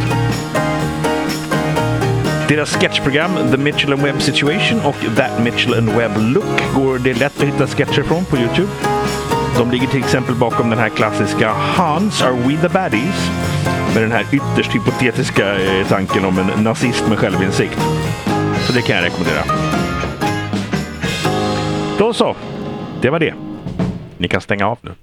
Deras sketchprogram The Mitchell and Webb Situation och That Mitchell and Webb Look går det lätt att hitta sketcher från på Youtube. De ligger till exempel bakom den här klassiska Hans Are We The Baddies? Med den här ytterst hypotetiska eh, tanken om en nazist med självinsikt. Så det kan jag rekommendera. Då så. Det var det. Ni kan stänga av nu.